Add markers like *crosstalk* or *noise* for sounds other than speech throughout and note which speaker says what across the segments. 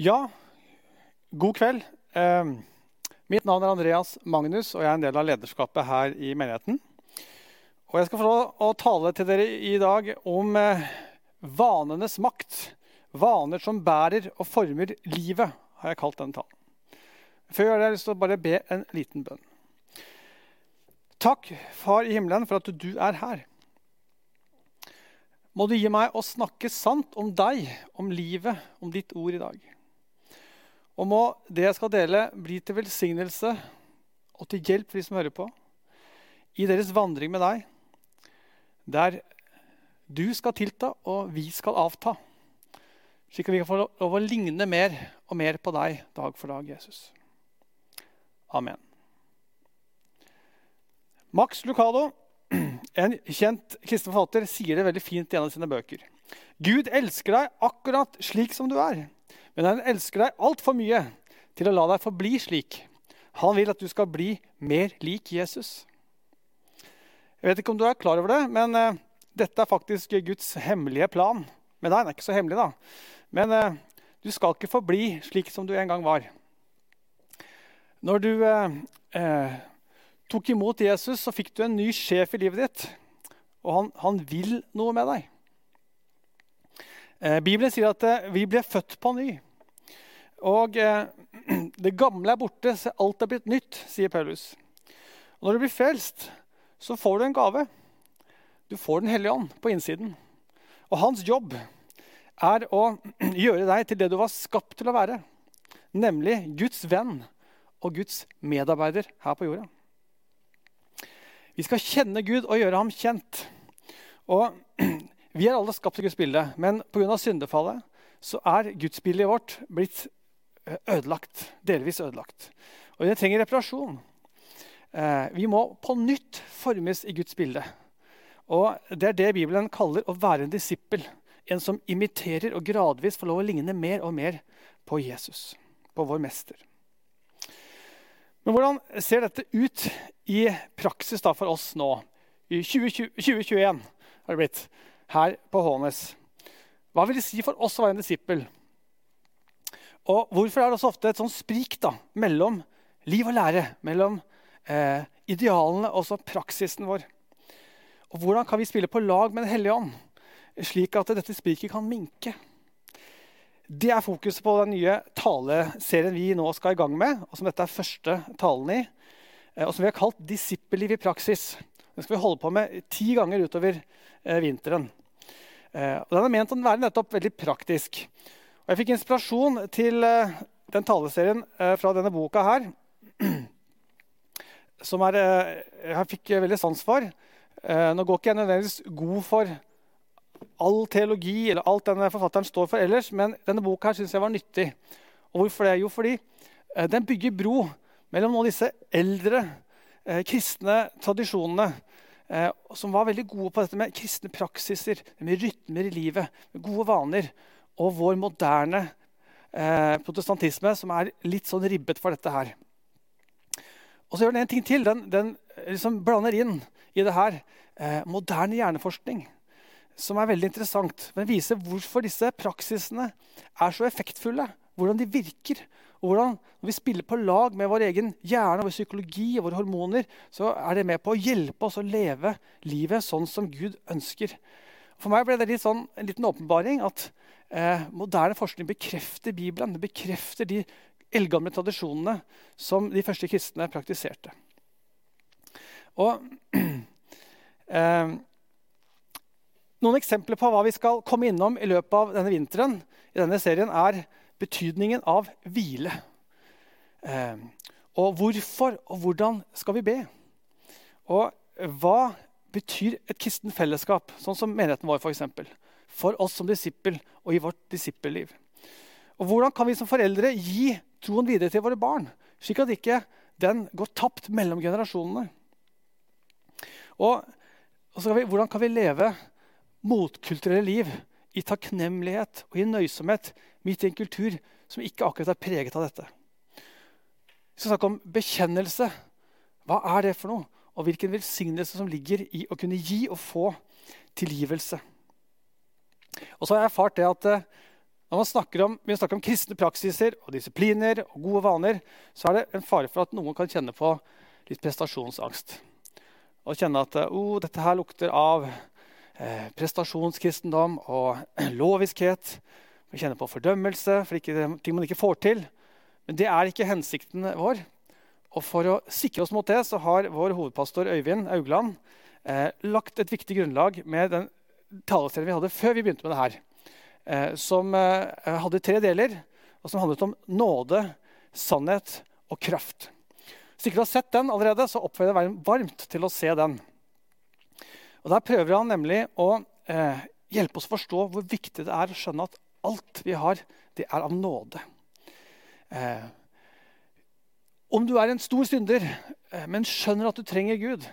Speaker 1: Ja, god kveld. Eh, mitt navn er Andreas Magnus, og jeg er en del av lederskapet her i menigheten. Og jeg skal få lov å tale til dere i dag om eh, vanenes makt. Vaner som bærer og former livet, har jeg kalt den talen. Før jeg gjør det, har jeg lyst til å bare be en liten bønn. Takk, Far i himmelen, for at du er her. Må du gi meg å snakke sant om deg, om livet, om ditt ord i dag. Og må det jeg skal dele, bli til velsignelse og til hjelp for de som hører på, i deres vandring med deg, der du skal tilta og vi skal avta, slik at vi kan få lov å ligne mer og mer på deg dag for dag, Jesus. Amen. Max Lucado, en kjent kristen forfatter, sier det veldig fint i en av sine bøker. Gud elsker deg akkurat slik som du er, men han elsker deg altfor mye til å la deg forbli slik. Han vil at du skal bli mer lik Jesus. Jeg vet ikke om du er klar over det, men uh, dette er faktisk Guds hemmelige plan. Men nei, den er ikke så hemmelig, da. Men uh, du skal ikke forbli slik som du en gang var. Når du uh, tok imot Jesus, så fikk du en ny sjef i livet ditt. Og han, han vil noe med deg. Eh, Bibelen sier at eh, vi ble født på ny. Og eh, *clears throat* det gamle er borte, så alt er blitt nytt, sier Paulus. Og når du blir frelst, så får du en gave. Du får Den hellige ånd på innsiden. Og hans jobb er å *clears throat* gjøre deg til det du var skapt til å være. Nemlig Guds venn og Guds medarbeider her på jorda. Vi skal kjenne Gud og gjøre ham kjent. Og *clears throat* Vi er alle skapt til Guds bilde, men pga. syndefallet så er gudsbildet vårt blitt ødelagt. Delvis ødelagt. Og det trenger reparasjon. Eh, vi må på nytt formes i Guds bilde. Og Det er det Bibelen kaller å være en disippel. En som imiterer og gradvis får lov å ligne mer og mer på Jesus, på vår mester. Men hvordan ser dette ut i praksis da for oss nå? I 2020, 2021 har det blitt her på Hånes. Hva vil det si for oss å være en disippel? Og hvorfor er det så ofte et sånn sprik da, mellom liv og lære? Mellom eh, idealene og praksisen vår? Og Hvordan kan vi spille på lag med Den hellige ånd, slik at dette spriket kan minke? Det er fokuset på den nye taleserien vi nå skal i gang med, og som dette er første talen i, eh, og som vi har kalt 'Disippelliv i praksis'. Den skal vi holde på med ti ganger utover eh, vinteren. Eh, og den er ment å være nettopp veldig praktisk. Og jeg fikk inspirasjon til eh, den taleserien eh, fra denne boka her. *clears throat* Som er, jeg fikk veldig sans for. Nå går ikke jeg nødvendigvis god for all teologi eller alt denne forfatteren står for ellers, men denne boka her syns jeg var nyttig. Og hvorfor det? Jo, fordi den bygger bro mellom noen av disse eldre eh, kristne tradisjonene eh, som var veldig gode på dette med kristne praksiser, med rytmer i livet, med gode vaner, og vår moderne eh, protestantisme, som er litt sånn ribbet for dette her. Og så gjør den en ting til. Den, den liksom blander inn i det her eh, moderne hjerneforskning, som er veldig interessant. Den viser hvorfor disse praksisene er så effektfulle, hvordan de virker. Og hvordan, Når vi spiller på lag med vår egen hjerne, vår psykologi og våre hormoner, så er det med på å hjelpe oss å leve livet sånn som Gud ønsker. For meg ble det sånn, en liten åpenbaring at eh, moderne forskning bekrefter Bibelen. Det bekrefter de eldgamle tradisjonene som de første kristne praktiserte. Og *clears throat* eh, Noen eksempler på hva vi skal komme innom i løpet av denne vinteren, i denne serien, er betydningen av hvile. Eh, og hvorfor og hvordan skal vi be? Og hva betyr et kristen fellesskap, sånn som menigheten vår eksempel, for oss som disippel og i vårt disippelliv? Og hvordan kan vi som foreldre gi troen videre til våre barn, slik at ikke den går tapt mellom generasjonene? Og, og vi, hvordan kan vi leve motkulturelle liv i takknemlighet og i nøysomhet midt i en kultur som ikke akkurat er preget av dette. Vi skal snakke om bekjennelse. Hva er det for noe? Og hvilken velsignelse som ligger i å kunne gi og få tilgivelse. Og så har jeg erfart det at eh, Når man snakker om, vi snakker om kristne praksiser og disipliner og gode vaner, så er det en fare for at noen kan kjenne på litt prestasjonsangst. Og kjenne at oh, dette her lukter av eh, prestasjonskristendom og *clears throat* loviskhet. Man kjenner på fordømmelse for ikke, ting man ikke får til. Men det er ikke hensikten vår. Og for å sikre oss mot det så har vår hovedpastor Øyvind Augland eh, lagt et viktig grunnlag med den taleserien vi hadde før vi begynte med det her. Eh, som eh, hadde tre deler, og som handlet om nåde, sannhet og kraft. Hvis ikke du har sett den allerede, så oppfordrer jeg deg varmt til å se den. Og Der prøver han nemlig å eh, hjelpe oss å forstå hvor viktig det er å skjønne at alt vi har, det er av nåde. Om du er en stor synder, men skjønner at du trenger Gud,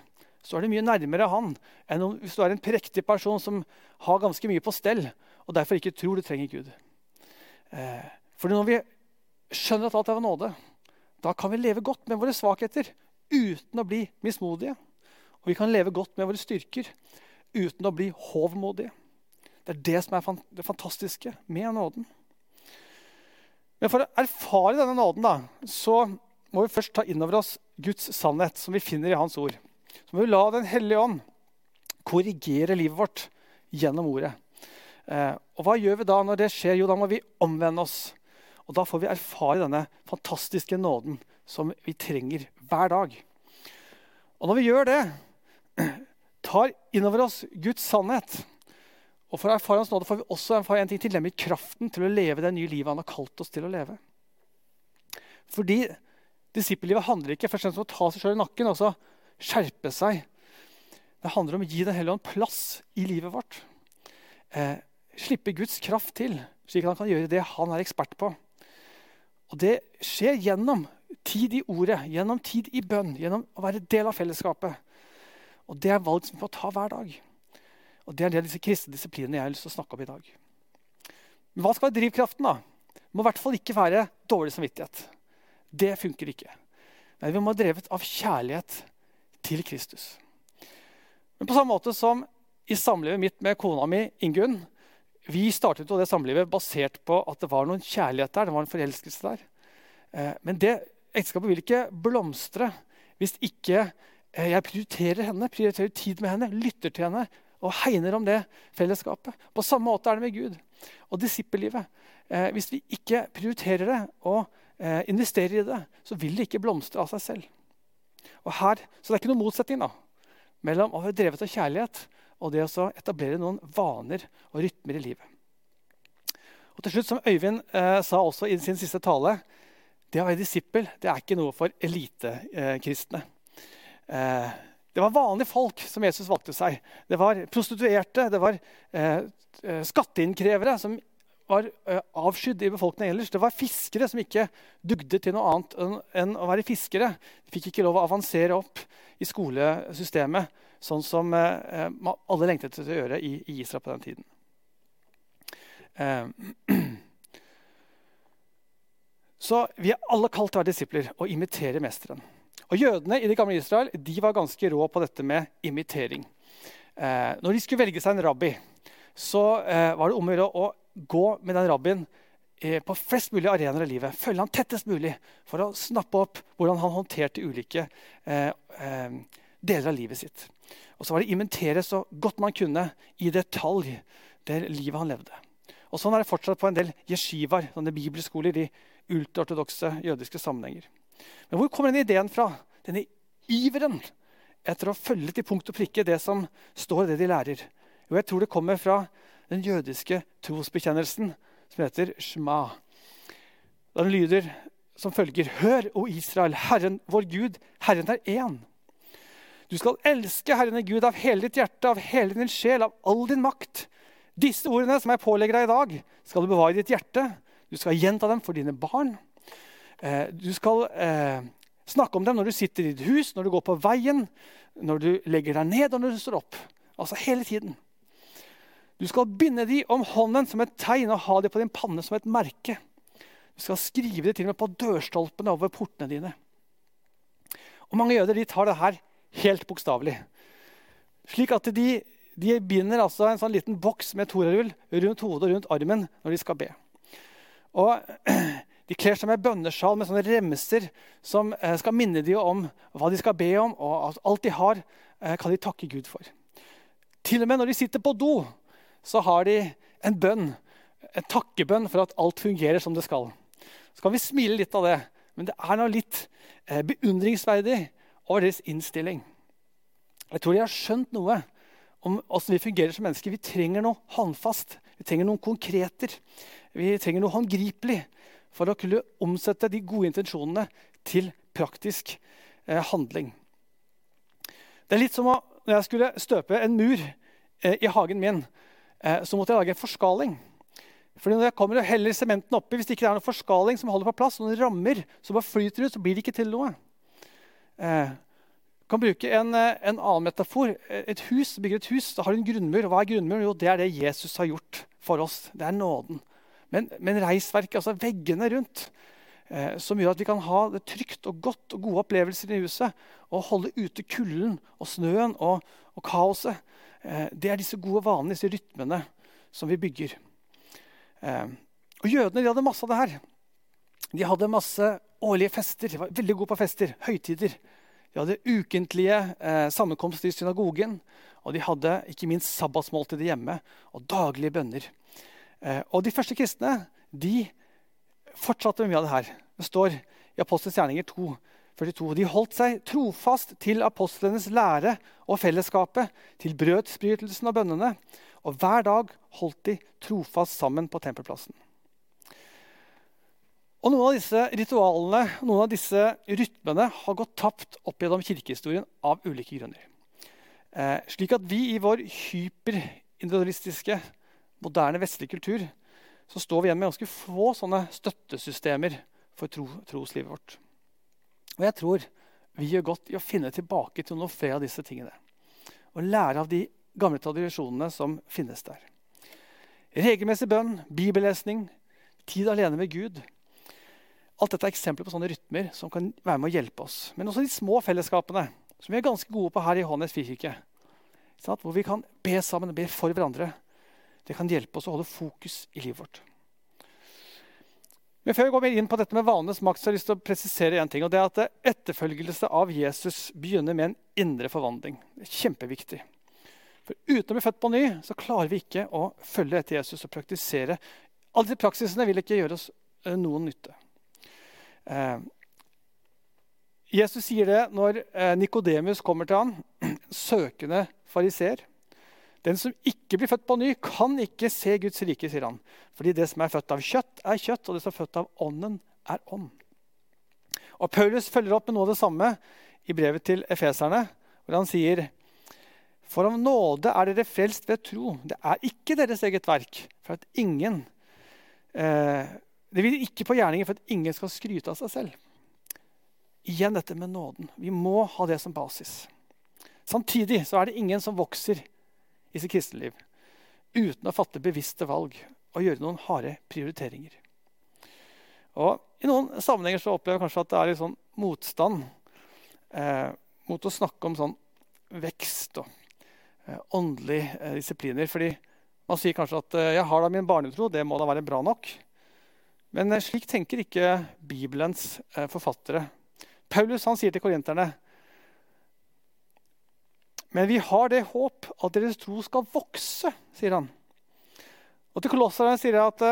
Speaker 1: så er det mye nærmere han enn om, hvis du er en prektig person som har ganske mye på stell, og derfor ikke tror du trenger Gud. Eh, for når vi skjønner at alt er av nåde, da kan vi leve godt med våre svakheter uten å bli mismodige. Og vi kan leve godt med våre styrker uten å bli hovmodige. Det er det som er det fantastiske med nåden. Men for å erfare denne nåden da, så må vi først ta inn over oss Guds sannhet, som vi finner i Hans ord. Så må vi la Den hellige ånd korrigere livet vårt gjennom ordet. Eh, og hva gjør vi da når det skjer? Jo, da må vi omvende oss. Og da får vi erfare denne fantastiske nåden som vi trenger hver dag. Og når vi gjør det, *clears throat* tar innover oss Guds sannhet Og for å erfare hans nåde får vi også erfare en ting til, nemlig kraften til å leve det nye livet han har kalt oss til å leve. Fordi disippellivet handler ikke først og fremst om å ta seg sjøl i nakken og så skjerpe seg. Det handler om å gi Den hellige ånd plass i livet vårt. Eh, slippe Guds kraft til, slik at han kan gjøre det han er ekspert på. Og Det skjer gjennom tid i ordet, gjennom tid i bønn, gjennom å være del av fellesskapet. Og Det er valg som vi må ta hver dag. Og Det er det disse kristne disiplinene jeg har lyst til å snakke om i dag. Men hva skal være drivkraften? da? Det må i hvert fall ikke være dårlig samvittighet. Det funker ikke. Men vi må ha drevet av kjærlighet til Kristus. Men på samme måte som i samlivet mitt med kona mi Ingunn, vi startet jo det samlivet basert på at det var noen kjærlighet der. det var en forelskelse der. Eh, men det ekteskapet vil ikke blomstre hvis ikke eh, jeg prioriterer henne, prioriterer tid med henne, lytter til henne og hegner om det fellesskapet. På samme måte er det med Gud og disippellivet. Eh, hvis vi ikke prioriterer det og investerer i det, så vil det ikke blomstre av seg selv. Og her, så det er ikke noen motsetning da, mellom å være drevet av kjærlighet og det å etablere noen vaner og rytmer i livet. Og til slutt, Som Øyvind eh, sa også i sin siste tale, det å være disippel det er ikke noe for elitekristne. Eh, det var vanlige folk som Jesus valgte seg. Det var prostituerte, det var eh, eh skatteinnkrevere som var eh, avskydd i befolkningen ellers. Det var fiskere som ikke dugde til noe annet enn å være fiskere. De fikk ikke lov å avansere opp i skolesystemet sånn som eh, alle lengtet til å gjøre i, Israel på den tiden. Eh, *clears throat* så vi er alle kalt til å være disipler og imitere mesteren. Og Jødene i det gamle Israel de var ganske rå på dette med imitering. Eh, når de skulle velge seg en rabbi, så eh, var det om å gjøre å gå med den rabbien eh, på flest mulig arenaer i livet. Følge han tettest mulig for å snappe opp hvordan han håndterte ulike eh, deler av livet sitt. Og så var det inventere så godt man kunne i detalj det livet han levde. Og Sånn er det fortsatt på en del jeshivaer, sånne bibelskoler i ultraortodokse jødiske sammenhenger. Men hvor kommer denne ideen fra? Denne iveren etter å følge til punkt og prikke det som står i det de lærer? Jo, jeg tror det kommer fra den jødiske trosbekjennelsen som heter Shma. Den lyder som følger.: Hør, o Israel, Herren vår Gud, Herren er én. Du skal elske Herren Gud av hele ditt hjerte, av hele din sjel, av all din makt. Disse ordene som jeg pålegger deg i dag, skal du bevare i ditt hjerte. Du skal gjenta dem for dine barn. Eh, du skal eh, snakke om dem når du sitter i ditt hus, når du går på veien, når du legger deg ned og når du står opp. Altså hele tiden. Du skal binde de om hånden som et tegn og ha de på din panne som et merke. Du skal skrive det til og med på dørstolpene over portene dine. Og Mange jøder de tar det her helt bokstavelig. Slik at de, de binder altså en sånn liten boks med torarull rundt hodet og rundt armen når de skal be. Og *clears throat* De kler seg med bønnesjal med sånne remser som eh, skal minne dem om hva de skal be om, og alt de har, eh, kan de takke Gud for. Til og med når de sitter på do, så har de en bønn, en takkebønn for at alt fungerer som det skal. Så kan vi smile litt av det, men det er noe litt eh, beundringsverdig over deres innstilling. Jeg tror de har skjønt noe om hvordan vi fungerer som mennesker. Vi trenger noe håndfast. Vi trenger noen konkreter. Vi trenger noe håndgripelig for å kunne omsette de gode intensjonene til praktisk eh, handling. Det er litt som å, når jeg skulle støpe en mur eh, i hagen min, så måtte jeg lage en forskaling. Fordi når jeg kommer og heller sementen oppi, Hvis det ikke er noen forskaling som holder på plass, noen rammer som bare flyter ut, så blir det ikke til noe. Eh, kan bruke en, eh, en, annen metafor. Et hus, bygger et hus, da har du en grunnmur. Hva er grunnmuren? Jo, det er det Jesus har gjort for oss. Det er nåden. Men, men reisverket, altså veggene rundt, eh, som gjør at vi kan ha det trygt og godt og gode opplevelser i huset, og holde ute kulden og snøen og, og kaoset, eh, det er disse gode vanene, disse rytmene, som vi bygger. Eh, og Jødene de hadde masse av det her. De hadde masse årlige fester. De var veldig gode på fester. Høytider. De hadde ukentlige eh, sammenkomster i synagogen. Og de hadde ikke minst sabbatsmåltider hjemme og daglige bønner. Eh, og de første kristne de fortsatte med mye av det her. Det står i Apostelens gjerninger 2, 42. De holdt seg trofast til apostlenes lære og fellesskapet, til brødsbrytelsen og bønnene. Og hver dag holdt de trofast sammen på tempelplassen. Og Noen av disse ritualene noen av disse rytmene har gått tapt opp gjennom kirkehistorien av ulike grunner. Eh, slik at vi i vår hyperindividualistiske moderne vestlige kultur så står vi igjen med ganske få sånne støttesystemer for tro, troslivet vårt. Og jeg tror vi gjør godt i å finne tilbake til noe flere av disse tingene. Og lære av de gamle tradisjonene som finnes der. Regelmessig bønn, bibellesning, tid alene med Gud. Alt dette er eksempler på sånne rytmer som kan være med å hjelpe oss. Men også de små fellesskapene, som vi er ganske gode på her i Hånes frikirke. Hvor vi kan be sammen og be for hverandre. Det kan hjelpe oss å holde fokus i livet vårt. Men Før vi går mer inn på dette med vanenes makt, så har jeg lyst til å presisere en ting. og det er at Etterfølgelse av Jesus begynner med en indre forvandling. Det er kjempeviktig. For Uten å bli født på ny så klarer vi ikke å følge etter Jesus og praktisere. Alle disse praksisene vil ikke gjøre oss eh, noen nytte. Eh, Jesus sier det når eh, Nikodemus kommer til ham, *clears throat* søkende fariseer. Den som ikke blir født på ny, kan ikke se Guds rike, sier han. Fordi det som er født av kjøtt, er kjøtt, og det som er født av ånden, er ånd. Og Paulus følger opp med noe av det samme i brevet til efeserne, hvor han sier For av nåde er dere frelst ved tro. Det er ikke deres eget verk. for at ingen, eh, Det vil ikke på gjerninger for at ingen skal skryte av seg selv. Igjen dette med nåden. Vi må ha det som basis. Samtidig så er det ingen som vokser i sitt kristenliv uten å fatte bevisste valg og gjøre noen harde prioriteringer. Og I noen sammenhenger så opplever jeg kanskje at det er litt sånn motstand eh, mot å snakke om sånn vekst og eh, åndelige eh, disipliner. fordi man sier kanskje at eh, 'jeg har da min barnetro, det må da være bra nok'. Men eh, slik tenker ikke Bibelens eh, forfattere. Paulus han sier til korinterne men vi har det håp at deres tro skal vokse, sier han. Og til kolosserne sier han at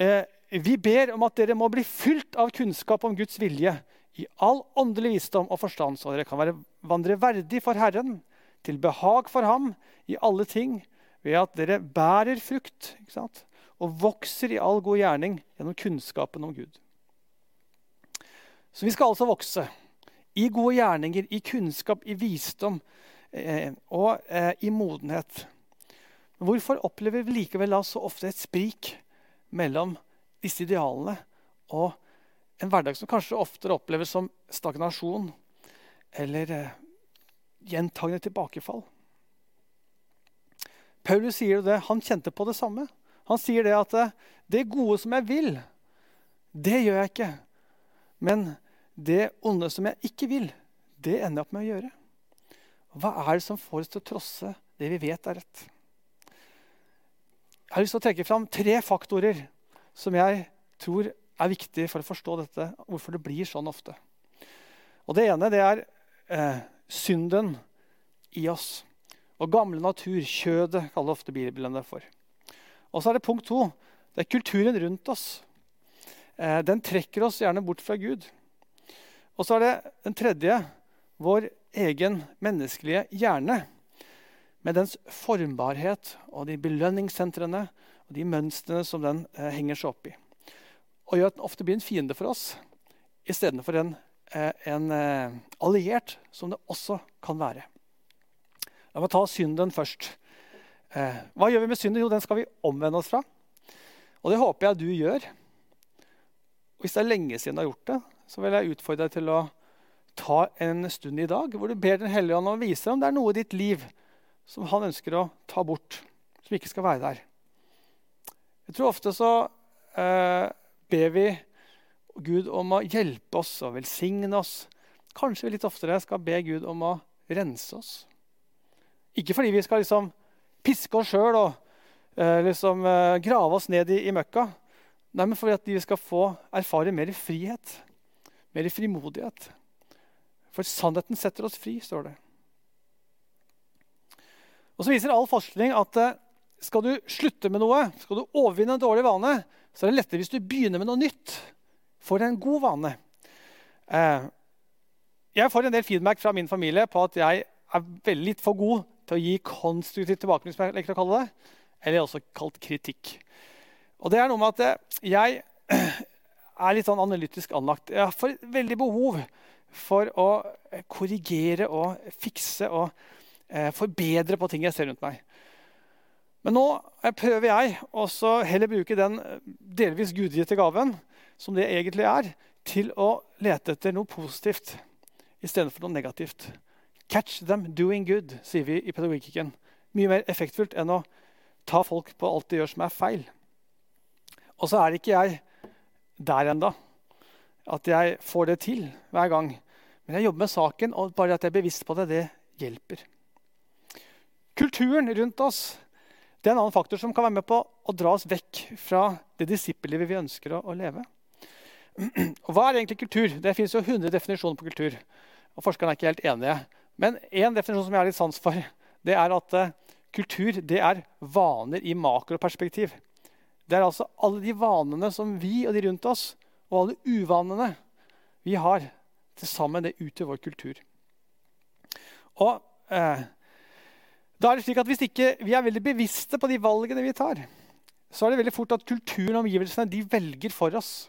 Speaker 1: eh, vi ber om at dere må bli fylt av kunnskap om Guds vilje i all åndelig visdom og forstand, så dere kan være, vandre verdig for Herren, til behag for Ham i alle ting, ved at dere bærer frukt og vokser i all god gjerning gjennom kunnskapen om Gud. Så vi skal altså vokse i gode gjerninger, i kunnskap, i visdom eh, og eh, i modenhet. Hvorfor opplever vi likevel så ofte et sprik mellom disse idealene og en hverdag som kanskje oftere oppleves som stagnasjon eller eh, gjentagende tilbakefall? Paulus sier det, han kjente på det samme. Han sier det at eh, det gode som jeg vil, det gjør jeg ikke. Men det onde som jeg ikke vil, det ender jeg opp med å gjøre. Hva er det som får oss til å trosse det vi vet er rett? Jeg har lyst til å trekke fram tre faktorer som jeg tror er viktig for å forstå dette, hvorfor det blir sånn ofte. Og Det ene det er eh, synden i oss. Og gamle natur, kjødet, kaller ofte Bibelen det for. Og så er det punkt to. Det er kulturen rundt oss. Eh, den trekker oss gjerne bort fra Gud. Og så er det den tredje, vår egen menneskelige hjerne. Med dens formbarhet og de belønningssentrene og de mønstrene som den eh, henger seg opp i. Og gjør at den ofte blir en fiende for oss istedenfor en, eh, en eh, alliert, som det også kan være. La meg ta synden først. Eh, hva gjør vi med synden? Jo, den skal vi omvende oss fra. Og det håper jeg du gjør. Hvis det er lenge siden du har gjort det, så vil jeg utfordre deg til å ta en stund i dag hvor du ber Den hellige ånd om å vise om det er noe i ditt liv som han ønsker å ta bort, som ikke skal være der. Jeg tror ofte så eh, ber vi Gud om å hjelpe oss og velsigne oss. Kanskje vi litt oftere skal be Gud om å rense oss. Ikke fordi vi skal liksom piske oss sjøl og eh, liksom, eh, grave oss ned i, i møkka. Nei, men fordi vi skal få erfare mer frihet, mer frimodighet. For sannheten setter oss fri, står det. Og så viser all forskning at eh, skal du slutte med noe, skal du overvinne en dårlig vane, så er det lettere hvis du begynner med noe nytt. For en god vane. Eh, jeg får en del feedback fra min familie på at jeg er veldig litt for god til å gi konstruktiv tilbakemelding, som jeg liker. Eller også kalt kritikk. Og det er noe med at eh, jeg *clears throat* er litt sånn analytisk anlagt. Jeg har veldig behov for å korrigere og fikse og eh, forbedre på ting jeg ser rundt meg. Men nå prøver jeg også heller bruke den eh, delvis gudgitte gaven som det egentlig er, til å lete etter noe positivt istedenfor noe negativt. Catch them doing good, sier vi i pedagogikken. Mye mer effektfullt enn å ta folk på alt de gjør som er feil. Og så er ikke jeg der enda, at jeg får det til hver gang. Men jeg jobber med saken, og bare at jeg er bevisst på det, det hjelper. Kulturen rundt oss det er en annen faktor som kan være med på å dra oss vekk fra det disippellivet vi ønsker å, å leve. *clears throat* Og hva er egentlig kultur? Det fins 100 definisjoner på kultur. og Forskerne er ikke helt enige. Men én definisjon som jeg har litt sans for, det er at uh, kultur det er vaner i makroperspektiv. Det er altså alle de vanene som vi og de rundt oss, og alle uvanene vi har, til sammen det utgjør vår kultur. Og eh, da er det slik at Hvis ikke vi er veldig bevisste på de valgene vi tar, så er det veldig fort at kulturen og omgivelsene de velger for oss.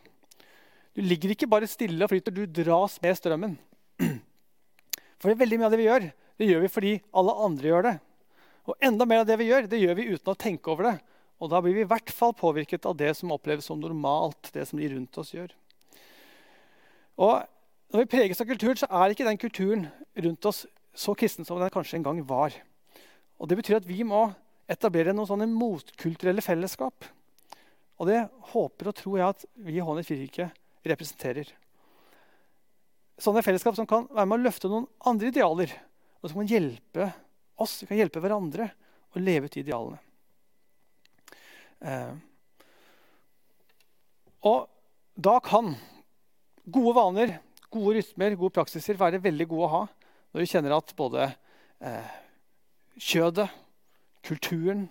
Speaker 1: Du ligger ikke bare stille og flyter, du dras med strømmen. For veldig mye av det vi gjør, det gjør vi fordi alle andre gjør det. Og enda mer av det vi gjør, det gjør vi uten å tenke over det. Og da blir vi i hvert fall påvirket av det som oppleves som normalt, det som de rundt oss gjør. Og når vi preges av kulturen, så er ikke den kulturen rundt oss så kristen som den kanskje en gang var. Og Det betyr at vi må etablere noen sånne motkulturelle fellesskap. Og det håper og tror jeg at vi i Hånet kirke representerer. Sånne fellesskap som kan være med å løfte noen andre idealer. Og som kan hjelpe oss, vi kan hjelpe hverandre å leve ut idealene. Eh. Og da kan gode vaner, gode rytmer, gode praksiser være veldig gode å ha når vi kjenner at både eh, kjødet, kulturen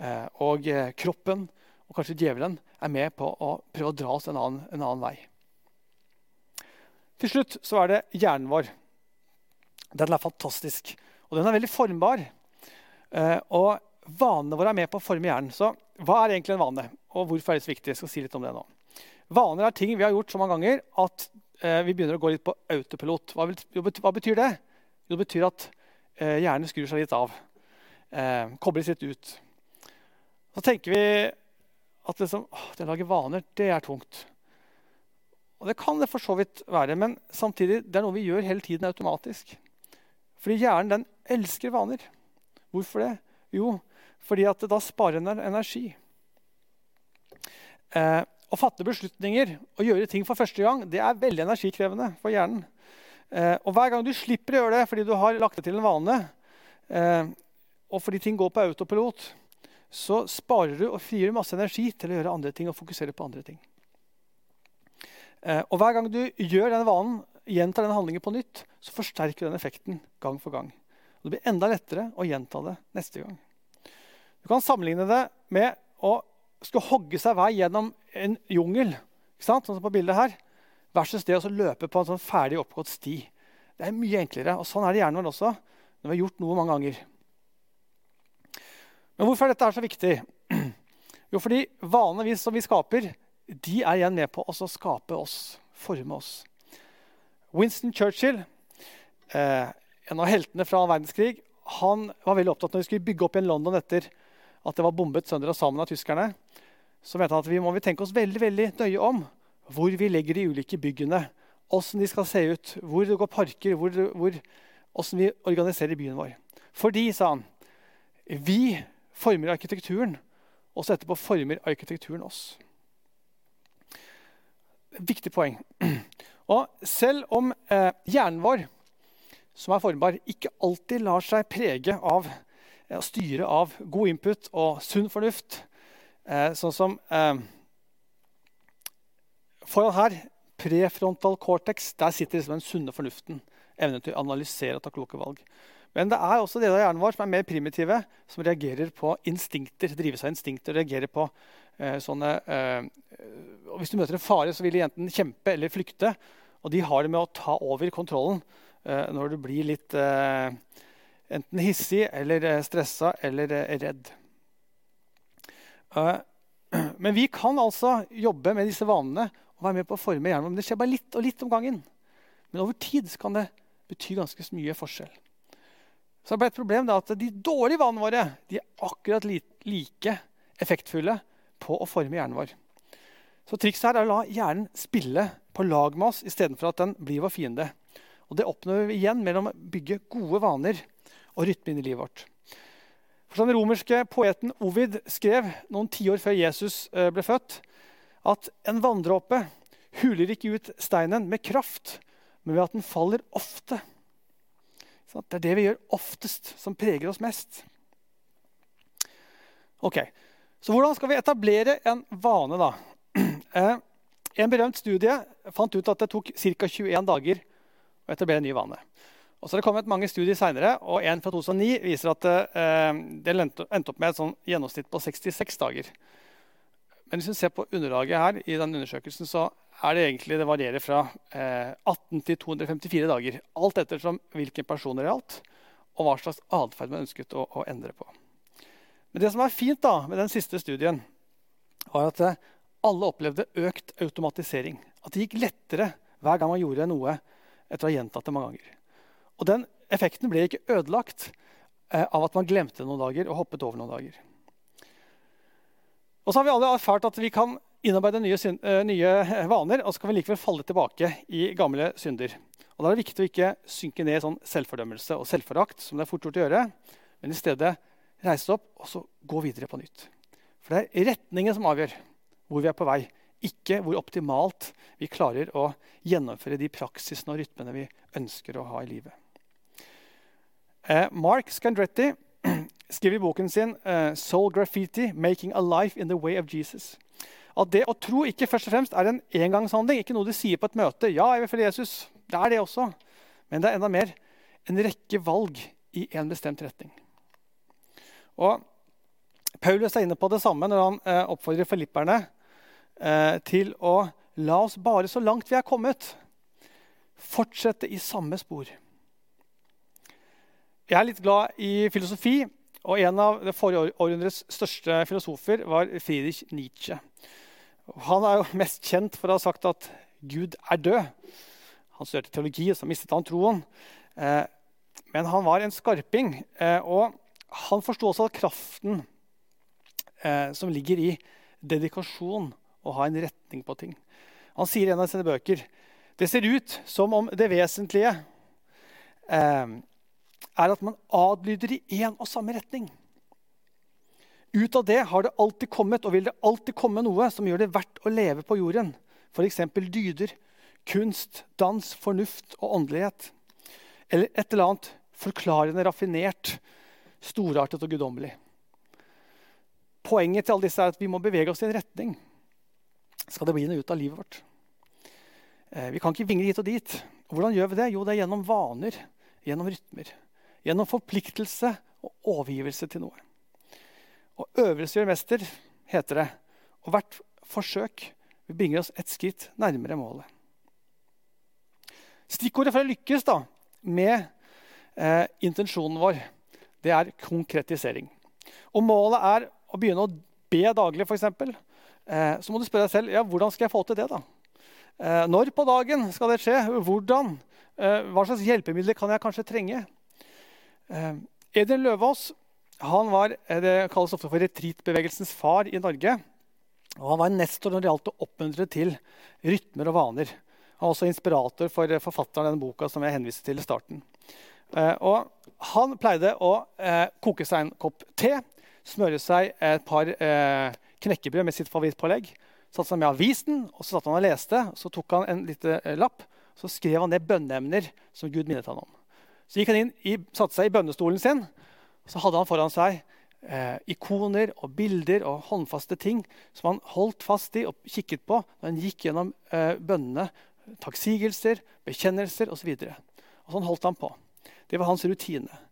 Speaker 1: eh, og eh, kroppen og kanskje djevelen er med på å prøve å dra oss en annen, en annen vei. Til slutt så er det hjernen vår. Den er fantastisk, og den er veldig formbar. Eh, og vanene våre er med på å forme hjernen. Så hva er egentlig en vane, og hvorfor er det så viktig? Jeg skal si litt om det nå. Vaner er ting vi har gjort så mange ganger at vi begynner å gå litt på autopilot. Hva, hva betyr det? Det betyr at eh, hjernen skrur seg litt av. Eh, kobles litt ut. Så tenker vi at liksom, å, det å lage vaner, det er tungt. Og det kan det for så vidt være, men samtidig det er noe vi gjør hele tiden automatisk. Fordi hjernen den elsker vaner. Hvorfor det? Jo, fordi at da sparer en energi. Eh, å fatte beslutninger og gjøre ting for første gang det er veldig energikrevende for hjernen. Eh, og hver gang du slipper å gjøre det fordi du har lagt det til en vane, eh, og fordi ting går på autopilot, så sparer du og frigjør masse energi til å gjøre andre ting og fokusere på andre ting. Eh, og Hver gang du gjør denne vanen, gjentar denne handlingen på nytt, så forsterker den effekten gang for gang. Og Det blir enda lettere å gjenta det neste gang. Du kan sammenligne det med å skulle hogge seg vei gjennom en jungel, sånn som på bildet her, versus det å løpe på en sånn ferdig oppgått sti. Det er mye enklere. og Sånn er det gjerne vel også når vi har gjort noe mange ganger. Men hvorfor er dette så viktig? *clears throat* Jo, fordi vanene som vi skaper, de er igjen med på å skape oss, forme oss. Winston Churchill, eh, en av heltene fra verdenskrig, han var veldig opptatt når vi skulle bygge opp igjen London etter at det var bombet sønder og sammen av tyskerne. Så mente han at vi må vi tenke oss veldig veldig nøye om hvor vi legger de ulike byggene. Åssen de skal se ut, hvor det går parker, åssen vi organiserer byen vår. Fordi, sa han, vi former arkitekturen, og så etterpå former arkitekturen oss. Viktig poeng. *clears throat* Og selv om eh, hjernen vår, som er formbar, ikke alltid lar seg prege av eh, styre av god input og sunn fornuft, eh, sånn som eh, Foran her, prefrontal cortex, der sitter liksom den sunne fornuften. Evnen til å analysere og ta kloke valg. Men det er også deler av hjernen vår som er mer primitive, som reagerer på instinkter. drives av instinkter, reagerer på eh, sånne eh, Hvis du møter en fare, så vil de enten kjempe eller flykte. Og de har det med å ta over kontrollen eh, når du blir litt eh, enten hissig eller eh, stressa eller eh, redd. *clears throat* Men vi kan altså jobbe med disse vanene og være med på å forme hjernen. Men det skjer bare litt og litt om gangen. Men over tid kan det bety ganske mye forskjell. Så det ble et problem at De dårlige vanene våre de er akkurat like effektfulle på å forme hjernen vår. Så Trikset her er å la hjernen spille på lag med oss istedenfor at den blir vår fiende. Og Det oppnår vi igjen mellom å bygge gode vaner og rytmen i livet vårt. For Den romerske poeten Ovid skrev noen tiår før Jesus eh, ble født, at en vanndråpe huler ikke ut steinen med kraft, men ved at den faller ofte. Det er det vi gjør oftest, som preger oss mest. Ok, Så hvordan skal vi etablere en vane, da? *clears throat* Eh, en berømt studie fant ut at det tok ca. 21 dager å etablere en ny vane. Og så har det kommet mange studier senere, og en fra 2009 viser at eh, det endte opp med et sånn gjennomsnitt på 66 dager. Men hvis vi ser på underlaget her, i den undersøkelsen, så er det egentlig det varierer fra eh, 18 til 254 dager. Alt ettersom hvilken person det gjaldt, og hva slags atferd man ønsket å, å, endre på. Men det som er fint da, med den siste studien, var at eh, alle opplevde økt automatisering. At det gikk lettere hver gang man gjorde noe etter å ha gjentatt det mange ganger. Og den effekten ble ikke ødelagt eh, av at man glemte noen dager og hoppet over noen dager. Og så har vi alle erfart at vi kan innarbeide nye, eh, nye, vaner, og så kan vi likevel falle tilbake i gamle synder. Og Da er det viktig å ikke synke ned i sånn selvfordømmelse og selvforakt, som det er fort gjort å gjøre, men i stedet reise opp og så gå videre på nytt. For det er retningen som avgjør hvor vi er på vei, ikke hvor optimalt vi klarer å gjennomføre de praksisene og rytmene vi ønsker å ha i livet. Eh, Mark Scandretti *clears throat* skriver i boken sin uh, 'Soul Graffiti Making a Life in the Way of Jesus'. At det å tro ikke først og fremst er en engangshandling, ikke noe du sier på et møte. Ja, jeg vil følge Jesus. Det er det også. Men det er enda mer en rekke valg i en bestemt retning. Og Paulus er inne på det samme når han eh, oppfordrer filipperne eh, til å la oss bare så langt vi er kommet, fortsette i samme spor. Jeg er litt glad i filosofi, og en av det forrige århundrets største filosofer var Friedrich Nietzsche. Han er jo mest kjent for å ha sagt at Gud er død. Han studerte teologi, og så mistet han troen. Eh, men han var en skarping, eh, og han forsto også kraften eh, som ligger i dedikasjon og ha en retning på ting. Han sier i en av sine bøker det ser ut som om det vesentlige er at man adlyder i én og samme retning. Ut av det har det alltid kommet og vil det alltid komme noe som gjør det verdt å leve på jorden. F.eks. dyder, kunst, dans, fornuft og åndelighet. Eller et eller annet forklarende, raffinert, storartet og guddommelig. poenget til alle disse er at vi må bevege oss i en retning. Skal det bli noe ut av livet vårt? Eh, vi kan ikke vingle hit og dit. Hvordan gjør vi det? Jo, det er gjennom vaner, gjennom rytmer. Gjennom forpliktelse og overgivelse til noe. Og øvelse gjør mester, heter det. Og hvert forsøk vil bringe oss et skritt nærmere målet. Stikkordet for å lykkes da, med eh, intensjonen vår, det er konkretisering. Og målet er å begynne å be daglig, f.eks. Eh, så må du spørre deg selv ja, hvordan skal jeg få til det. da? Eh, når på dagen skal det skje? Hvordan? Eh, hva slags hjelpemidler kan jeg kanskje trenge? Eh, Edin Løvaas han var eh, det kalles ofte for retreatbevegelsens far i Norge. Og han var en nestor når det gjaldt å oppmuntre til rytmer og vaner. Han var også inspirator for forfatteren av denne boka som jeg henviste til i starten. Eh, og han pleide å eh, koke seg en kopp te, smøre seg et par eh, knekkebrød med sitt favorittpålegg. Satte seg med avisen, og så satt han og leste. Så tok han en liten eh, lapp så skrev han ned bønneemner som Gud minnet han om. Så gikk han inn, i, satte seg i bønnestolen sin, og så hadde han foran seg eh, ikoner og bilder og håndfaste ting som han holdt fast i og kikket på når han gikk gjennom eh, bønnene. Takksigelser, bekjennelser osv. Sånn holdt han på. Det var hans rutine.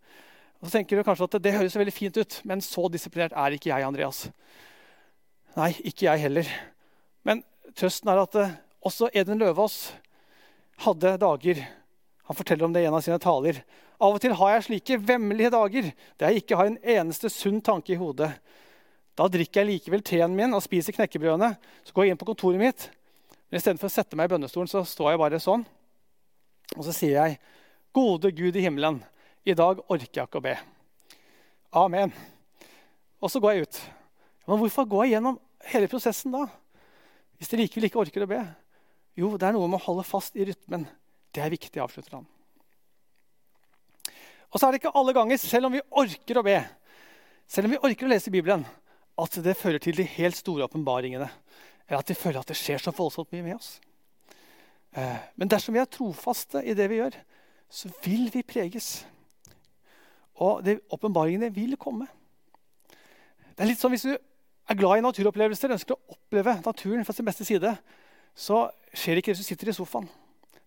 Speaker 1: Og så tenker du kanskje at Det høres veldig fint ut, men så disiplinert er ikke jeg. Andreas. Nei, ikke jeg heller. Men trøsten er at eh, også Eden Løvaas hadde dager Han forteller om det i en av sine taler. Av og til har jeg slike vemmelige dager der jeg ikke har en eneste sunn tanke i hodet. Da drikker jeg likevel teen min og spiser knekkebrødene. Så går jeg inn på kontoret mitt. Men istedenfor å sette meg i bønnestolen, så står jeg bare sånn. Og så sier jeg, 'Gode Gud i himmelen, i dag orker jeg ikke å be.' Amen. Og så går jeg ut. Men hvorfor går jeg gjennom hele prosessen da? Hvis dere likevel ikke orker å be? Jo, det er noe med å holde fast i rytmen. Det er viktig, avslutter han. Og så er det ikke alle ganger, selv om vi orker å be, selv om vi orker å lese Bibelen, at det fører til de helt store åpenbaringene. Eller at vi føler at det skjer så voldsomt mye med oss. Eh, men dersom vi er trofaste i det vi gjør, så vil vi preges. Og åpenbaringene vil komme. Det er litt som Hvis du er glad i naturopplevelser, ønsker å oppleve naturen fra sin beste side, så skjer det ikke hvis du sitter i sofaen.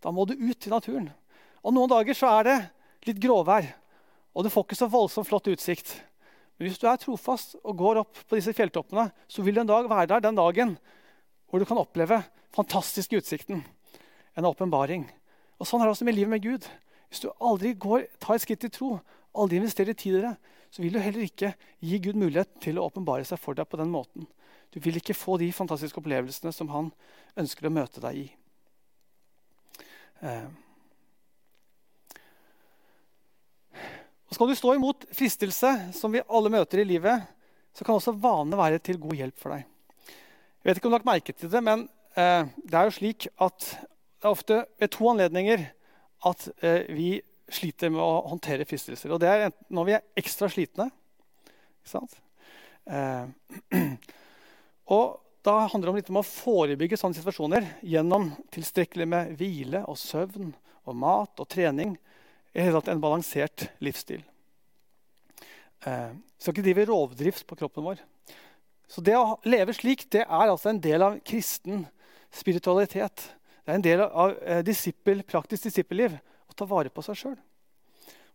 Speaker 1: Da må du ut i naturen. Og Noen dager så er det litt gråvær, og du får ikke så voldsomt flott utsikt. Men hvis du er trofast og går opp på disse fjelltoppene, så vil du en dag være der den dagen hvor du kan oppleve fantastisk utsikten. En åpenbaring. Og Sånn er det også med livet med Gud. Hvis du aldri går, tar et skritt i tro, aldri investerer tid i det, så vil du heller ikke gi Gud mulighet til å åpenbare seg for deg på den måten. Du vil ikke få de fantastiske opplevelsene som han ønsker å møte deg i. Eh. Og skal du stå imot fristelse, som vi alle møter i livet, så kan også vanene være til god hjelp for deg. Jeg vet ikke om du har lagt merke til det, men eh, det er jo slik at det er ofte ved to anledninger at eh, vi sliter med å håndtere fristelser. Og det er når vi er ekstra slitne. Ikke sant? *clears throat* Og da handler det litt om å forebygge sånne situasjoner gjennom tilstrekkelig med hvile og søvn og mat og trening. I hele tatt en balansert livsstil. Eh, skal ikke drive rovdrift på kroppen vår. Så det å leve slik det er altså en del av kristen spiritualitet. Det er en del av eh, disippel, praktisk disippelliv å ta vare på seg sjøl.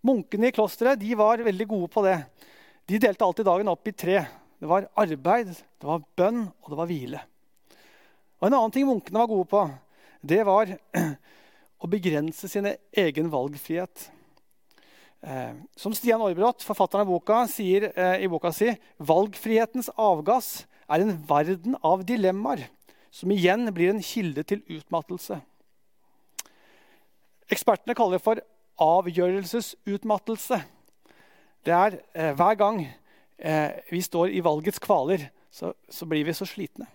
Speaker 1: Munkene i klosteret de var veldig gode på det. De delte alltid dagen opp i tre. Det var arbeid, det var bønn, og det var hvile. Og En annen ting munkene var gode på, det var *clears throat* å begrense sin egen valgfrihet. Eh, som Stian Aarbrot, forfatteren av boka, sier eh, i boka si valgfrihetens avgass er en verden av dilemmaer, som igjen blir en kilde til utmattelse. Ekspertene kaller det for avgjørelsesutmattelse. Det er eh, hver gang eh, vi står i valgets kvaler, så, så, blir vi så slitne.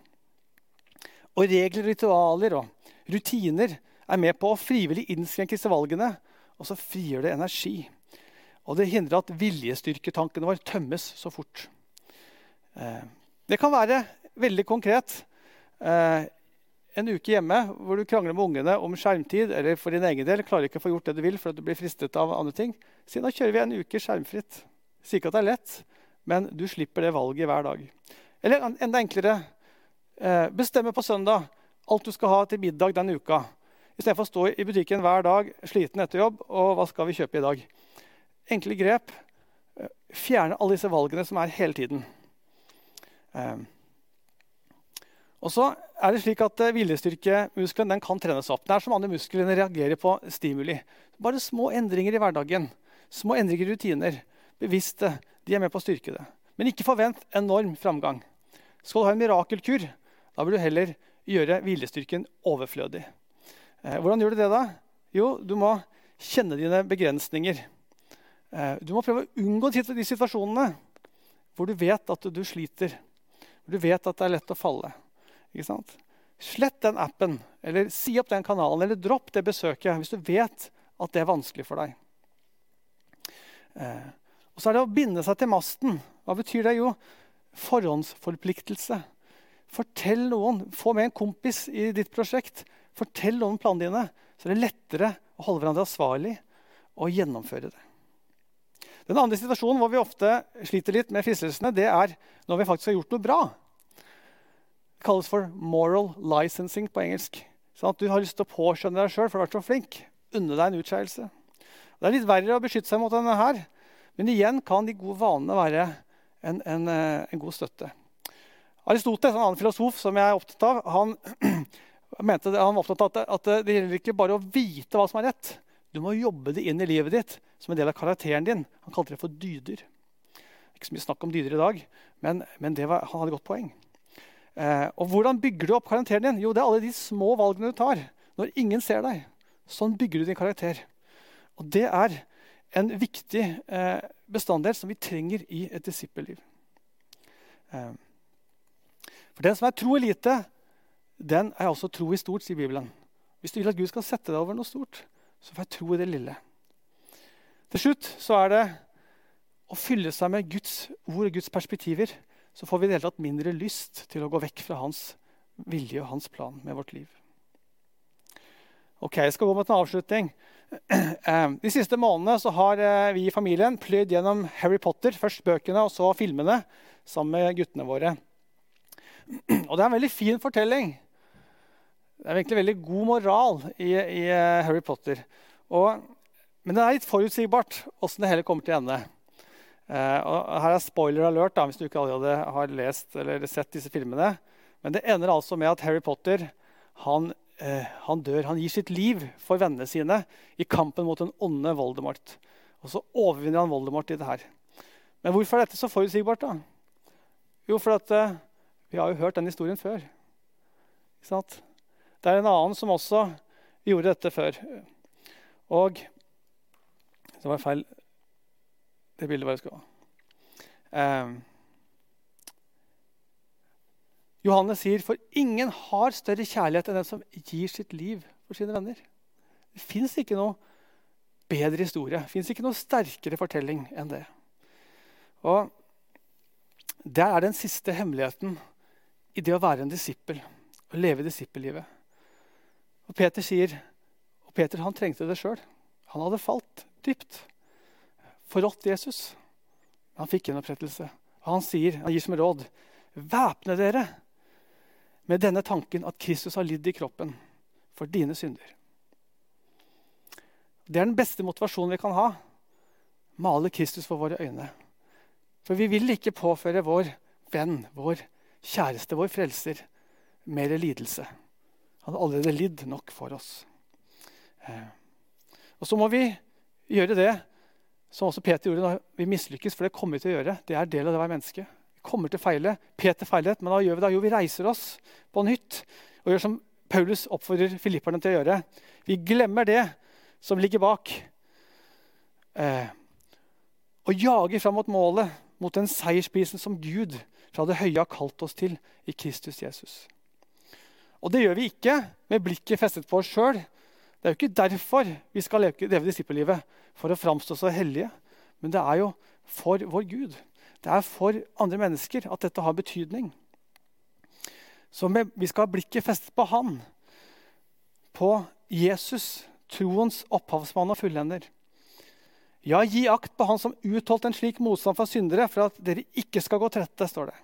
Speaker 1: Og regler, ritualer og rutiner er med på å frivillig innskrenke disse valgene, og så frigjør det energi. Og det hindrer at viljestyrketankene våre tømmes så fort. Eh, det kan være veldig konkret. Eh, en uke hjemme hvor du krangler med ungene om skjermtid, eller for din egen del klarer ikke å få gjort det du vil fordi du blir fristet av andre ting, si nå kjører vi en uke skjermfritt. Sier ikke at det er lett, men du slipper det valget hver dag. Eller enda enklere eh, bestemme på søndag alt du skal ha til middag den uka. Istedenfor å stå i butikken hver dag sliten etter jobb. og hva skal vi kjøpe i dag? Enkle grep. Eh, fjerne alle disse valgene som er hele tiden. Eh, og så er det slik at Viljestyrkemuskelen kan trenes opp. Det er som andre muskler den reagerer på stimuli. Bare små endringer i hverdagen, små endringer i rutiner, bevisste, de er med på å styrke det. Men ikke forvent enorm framgang. Skal du ha en mirakelkur, da vil du heller gjøre viljestyrken overflødig. Eh, hvordan gjør du det, da? Jo, du må kjenne dine begrensninger. Eh, du må prøve å unngå de situasjonene hvor du vet at du sliter. Hvor du vet at det er lett å falle. Ikke sant? Slett den appen, eller si opp den kanalen, eller dropp det besøket hvis du vet at det er vanskelig for deg. Eh, og så er det å binde seg til masten. Hva betyr det? Jo, forhåndsforpliktelse. Fortell noen. Få med en kompis i ditt prosjekt. Fortell noen planene dine. Så det er lettere å holde hverandre ansvarlig og gjennomføre det. Den andre situasjonen hvor vi ofte sliter litt med fristelsene, det er når vi faktisk har gjort noe bra. Det kalles for moral licensing på engelsk. Sånn at Du har lyst til å påskjønne deg sjøl for du har vært så flink. Unne deg en utskeielse. Det er litt verre å beskytte seg mot denne her. Men igjen kan de gode vanene være en, en, eh, en god støtte. Aristoteles, en annen filosof som jeg er opptatt av, han, *clears throat* mente han var opptatt av at, at det gjelder ikke bare å vite hva som er rett. Du må jobbe det inn i livet ditt som en del av karakteren din. Han kalte det for dyder. Ikke så mye snakk om dyder i dag, men, men var, han hadde godt poeng. Eh, og Hvordan bygger du opp karakteren din? Jo, Det er alle de små valgene du tar når ingen ser deg. Sånn bygger du din karakter. Og det er en viktig eh, bestanddel som vi trenger i et disippelliv. Eh, for den som er tro i lite, den er også tro i stort, sier Bibelen. Hvis du vil at Gud skal sette deg over noe stort, så får jeg tro i det lille. Til slutt så er det å fylle seg med Guds ord og Guds perspektiver. Så får vi i det hele tatt mindre lyst til å gå vekk fra hans vilje og hans plan med vårt liv. Ok, Jeg skal gå mot en avslutning. *clears throat* Eh, de siste månedene så har eh, vi i familien pløyd gjennom Harry Potter. Først bøkene og så filmene sammen med guttene våre. *clears throat* Og det er en veldig fin fortelling. Det er egentlig veldig god moral i, i eh, Harry Potter. Og, men det er litt forutsigbart åssen det hele kommer til å ende. Og her er spoiler alert da, hvis du ikke allerede har lest eller sett disse filmene. Men det ender altså med at Harry Potter han, han dør. Han gir sitt liv for vennene sine i kampen mot den onde Voldemort. Og så overvinner han Voldemort i det her. Men hvorfor er dette så forutsigbart? da? Jo, for at uh, vi har jo hørt den historien før. Det er en annen som også gjorde dette før. Og Det var feil Det bildet var jeg skulle ha. Um, Johannes sier, 'For ingen har større kjærlighet enn den som gir sitt liv for sine venner.' Det fins ikke noe bedre historie, det fins ikke noe sterkere fortelling enn det. Og Der er den siste hemmeligheten i det å være en disippel og leve disippellivet. Og Peter sier, og Peter han trengte det sjøl. Han hadde falt dypt. Forrådt Jesus. Han fikk gjenopprettelse. Og han sier, han gir som råd væpne dere med denne tanken at Kristus har lidd i kroppen for dine synder. Det er den beste motivasjonen vi kan ha. Male Kristus for våre øyne. For vi vil ikke påføre vår venn, vår kjæreste, vår frelser, mer lidelse. Han har allerede lidd nok for oss. Eh. Og så må vi gjøre det som også Peter gjorde da vi mislykkes, for det kommer vi til å gjøre. Det er del av det å være menneske. Kommer til å feile. Peter feilet, men hva gjør vi da? Jo, vi reiser oss på nytt og gjør som Paulus oppfordrer filipperne til å gjøre. Vi glemmer det som ligger bak, eh, og jager fram mot målet, mot den seiersprisen som Gud fra det høye har kalt oss til i Kristus Jesus. Og det gjør vi ikke med blikket festet på oss sjøl. Det er jo ikke derfor vi skal leve disippellivet, for å framstå så hellige. Men det er jo for vår Gud. Det er for andre mennesker at dette har betydning. Så vi skal ha blikket festet på Han, på Jesus, troens opphavsmann og fullender. Ja, gi akt på Han som utholdt en slik motstand fra syndere, for at dere ikke skal gå trette, står det.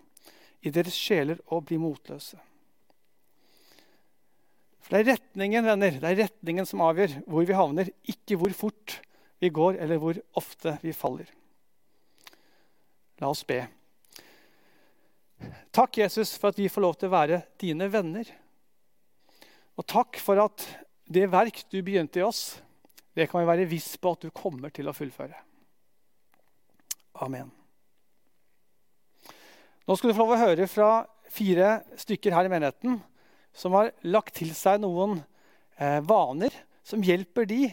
Speaker 1: i deres sjeler å bli motløse. For Det er retningen venner, det er retningen som avgjør hvor vi havner, ikke hvor fort vi går, eller hvor ofte vi faller. La oss be. Takk, Jesus, for at vi får lov til å være dine venner. Og takk for at det verk du begynte i oss, det kan vi være viss på at du kommer til å fullføre. Amen. Nå skal du få lov å høre fra fire stykker her i menigheten som har lagt til seg noen eh, vaner som hjelper de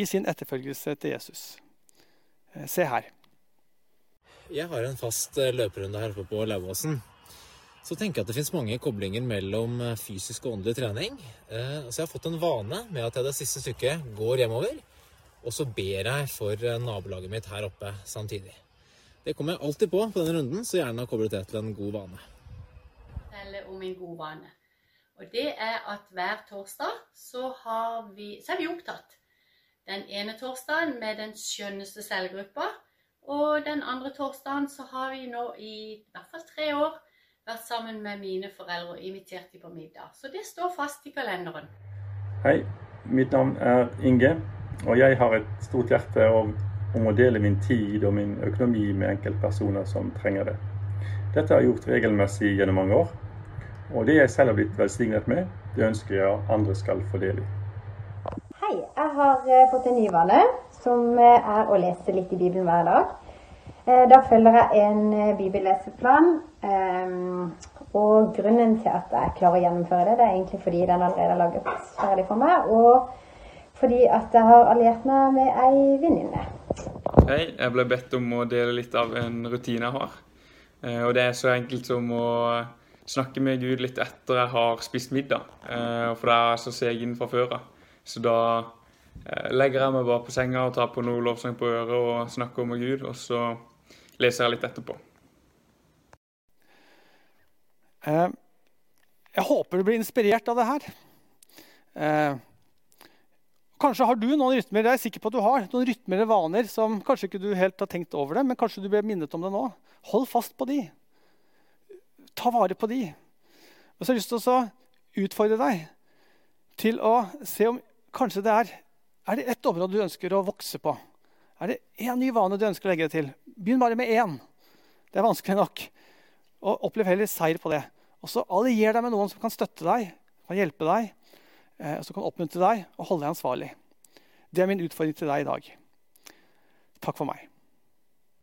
Speaker 1: i sin etterfølgelse til Jesus. Eh, se her.
Speaker 2: Jeg har en fast eh, løperunde her oppe på Lauvåsen. Så tenker jeg at det fins mange koblinger mellom eh, fysisk og åndelig trening. Eh, så jeg har fått en vane med at jeg det siste stykket går hjemover, og så ber jeg for nabolaget mitt her oppe samtidig. Det kommer jeg alltid på på denne runden, så gjerne koblet det til en god vane.
Speaker 3: Eller om en god vane. Og det er at hver torsdag så, vi, så er vi opptatt. Den ene torsdagen med den skjønneste cellegruppa. Og den andre torsdagen så har vi nå i, i hvert fall tre år vært sammen med mine foreldre og invitert dem på middag. Så det står fast i kalenderen.
Speaker 4: Hei, mitt navn er Inge. Og jeg har et stort hjerte om å dele min tid og min økonomi med enkeltpersoner som trenger det. Dette har jeg gjort regelmessig gjennom mange år. Og det jeg selv har blitt velsignet med, det ønsker jeg andre skal få del i.
Speaker 5: Hei, jeg har eh, fått en ny vane, som eh, er å lese litt i Bibelen hver dag. Eh, da følger jeg en bibelleseplan. Og grunnen til at jeg klarer å gjennomføre det, det er egentlig fordi den allerede er laget ferdig for meg. Og fordi at jeg har alliert meg med ei venninne.
Speaker 6: Hei, jeg ble bedt om å dele litt av en rutine jeg har. Og det er så enkelt som å snakke med Gud litt etter jeg har spist middag. Eh, for da er jeg så seg inn fra før av. Så da eh, legger jeg meg bare på senga og tar på noe lovsang på øret og snakker med Gud, og så leser jeg litt etterpå.
Speaker 1: Eh, jeg håper du blir inspirert av det her. Kanskje har du noen rytmer det er jeg sikker på at du har, noen rytmer eller vaner som kanskje ikke du helt har tenkt over det, men kanskje du blir minnet om det nå. Hold fast på de ta vare på de. Og så har jeg lyst til å utfordre deg til å se om kanskje det er er det ett område du ønsker å vokse på. Er det én ny vane du ønsker å legge deg til? Begynn bare med én. Det er vanskelig nok. Og Opplev heller seier på det. Og så Allier deg med noen som kan støtte deg, kan hjelpe deg, eh, som kan oppmuntre deg og holde deg ansvarlig. Det er min utfordring til deg i dag. Takk for meg.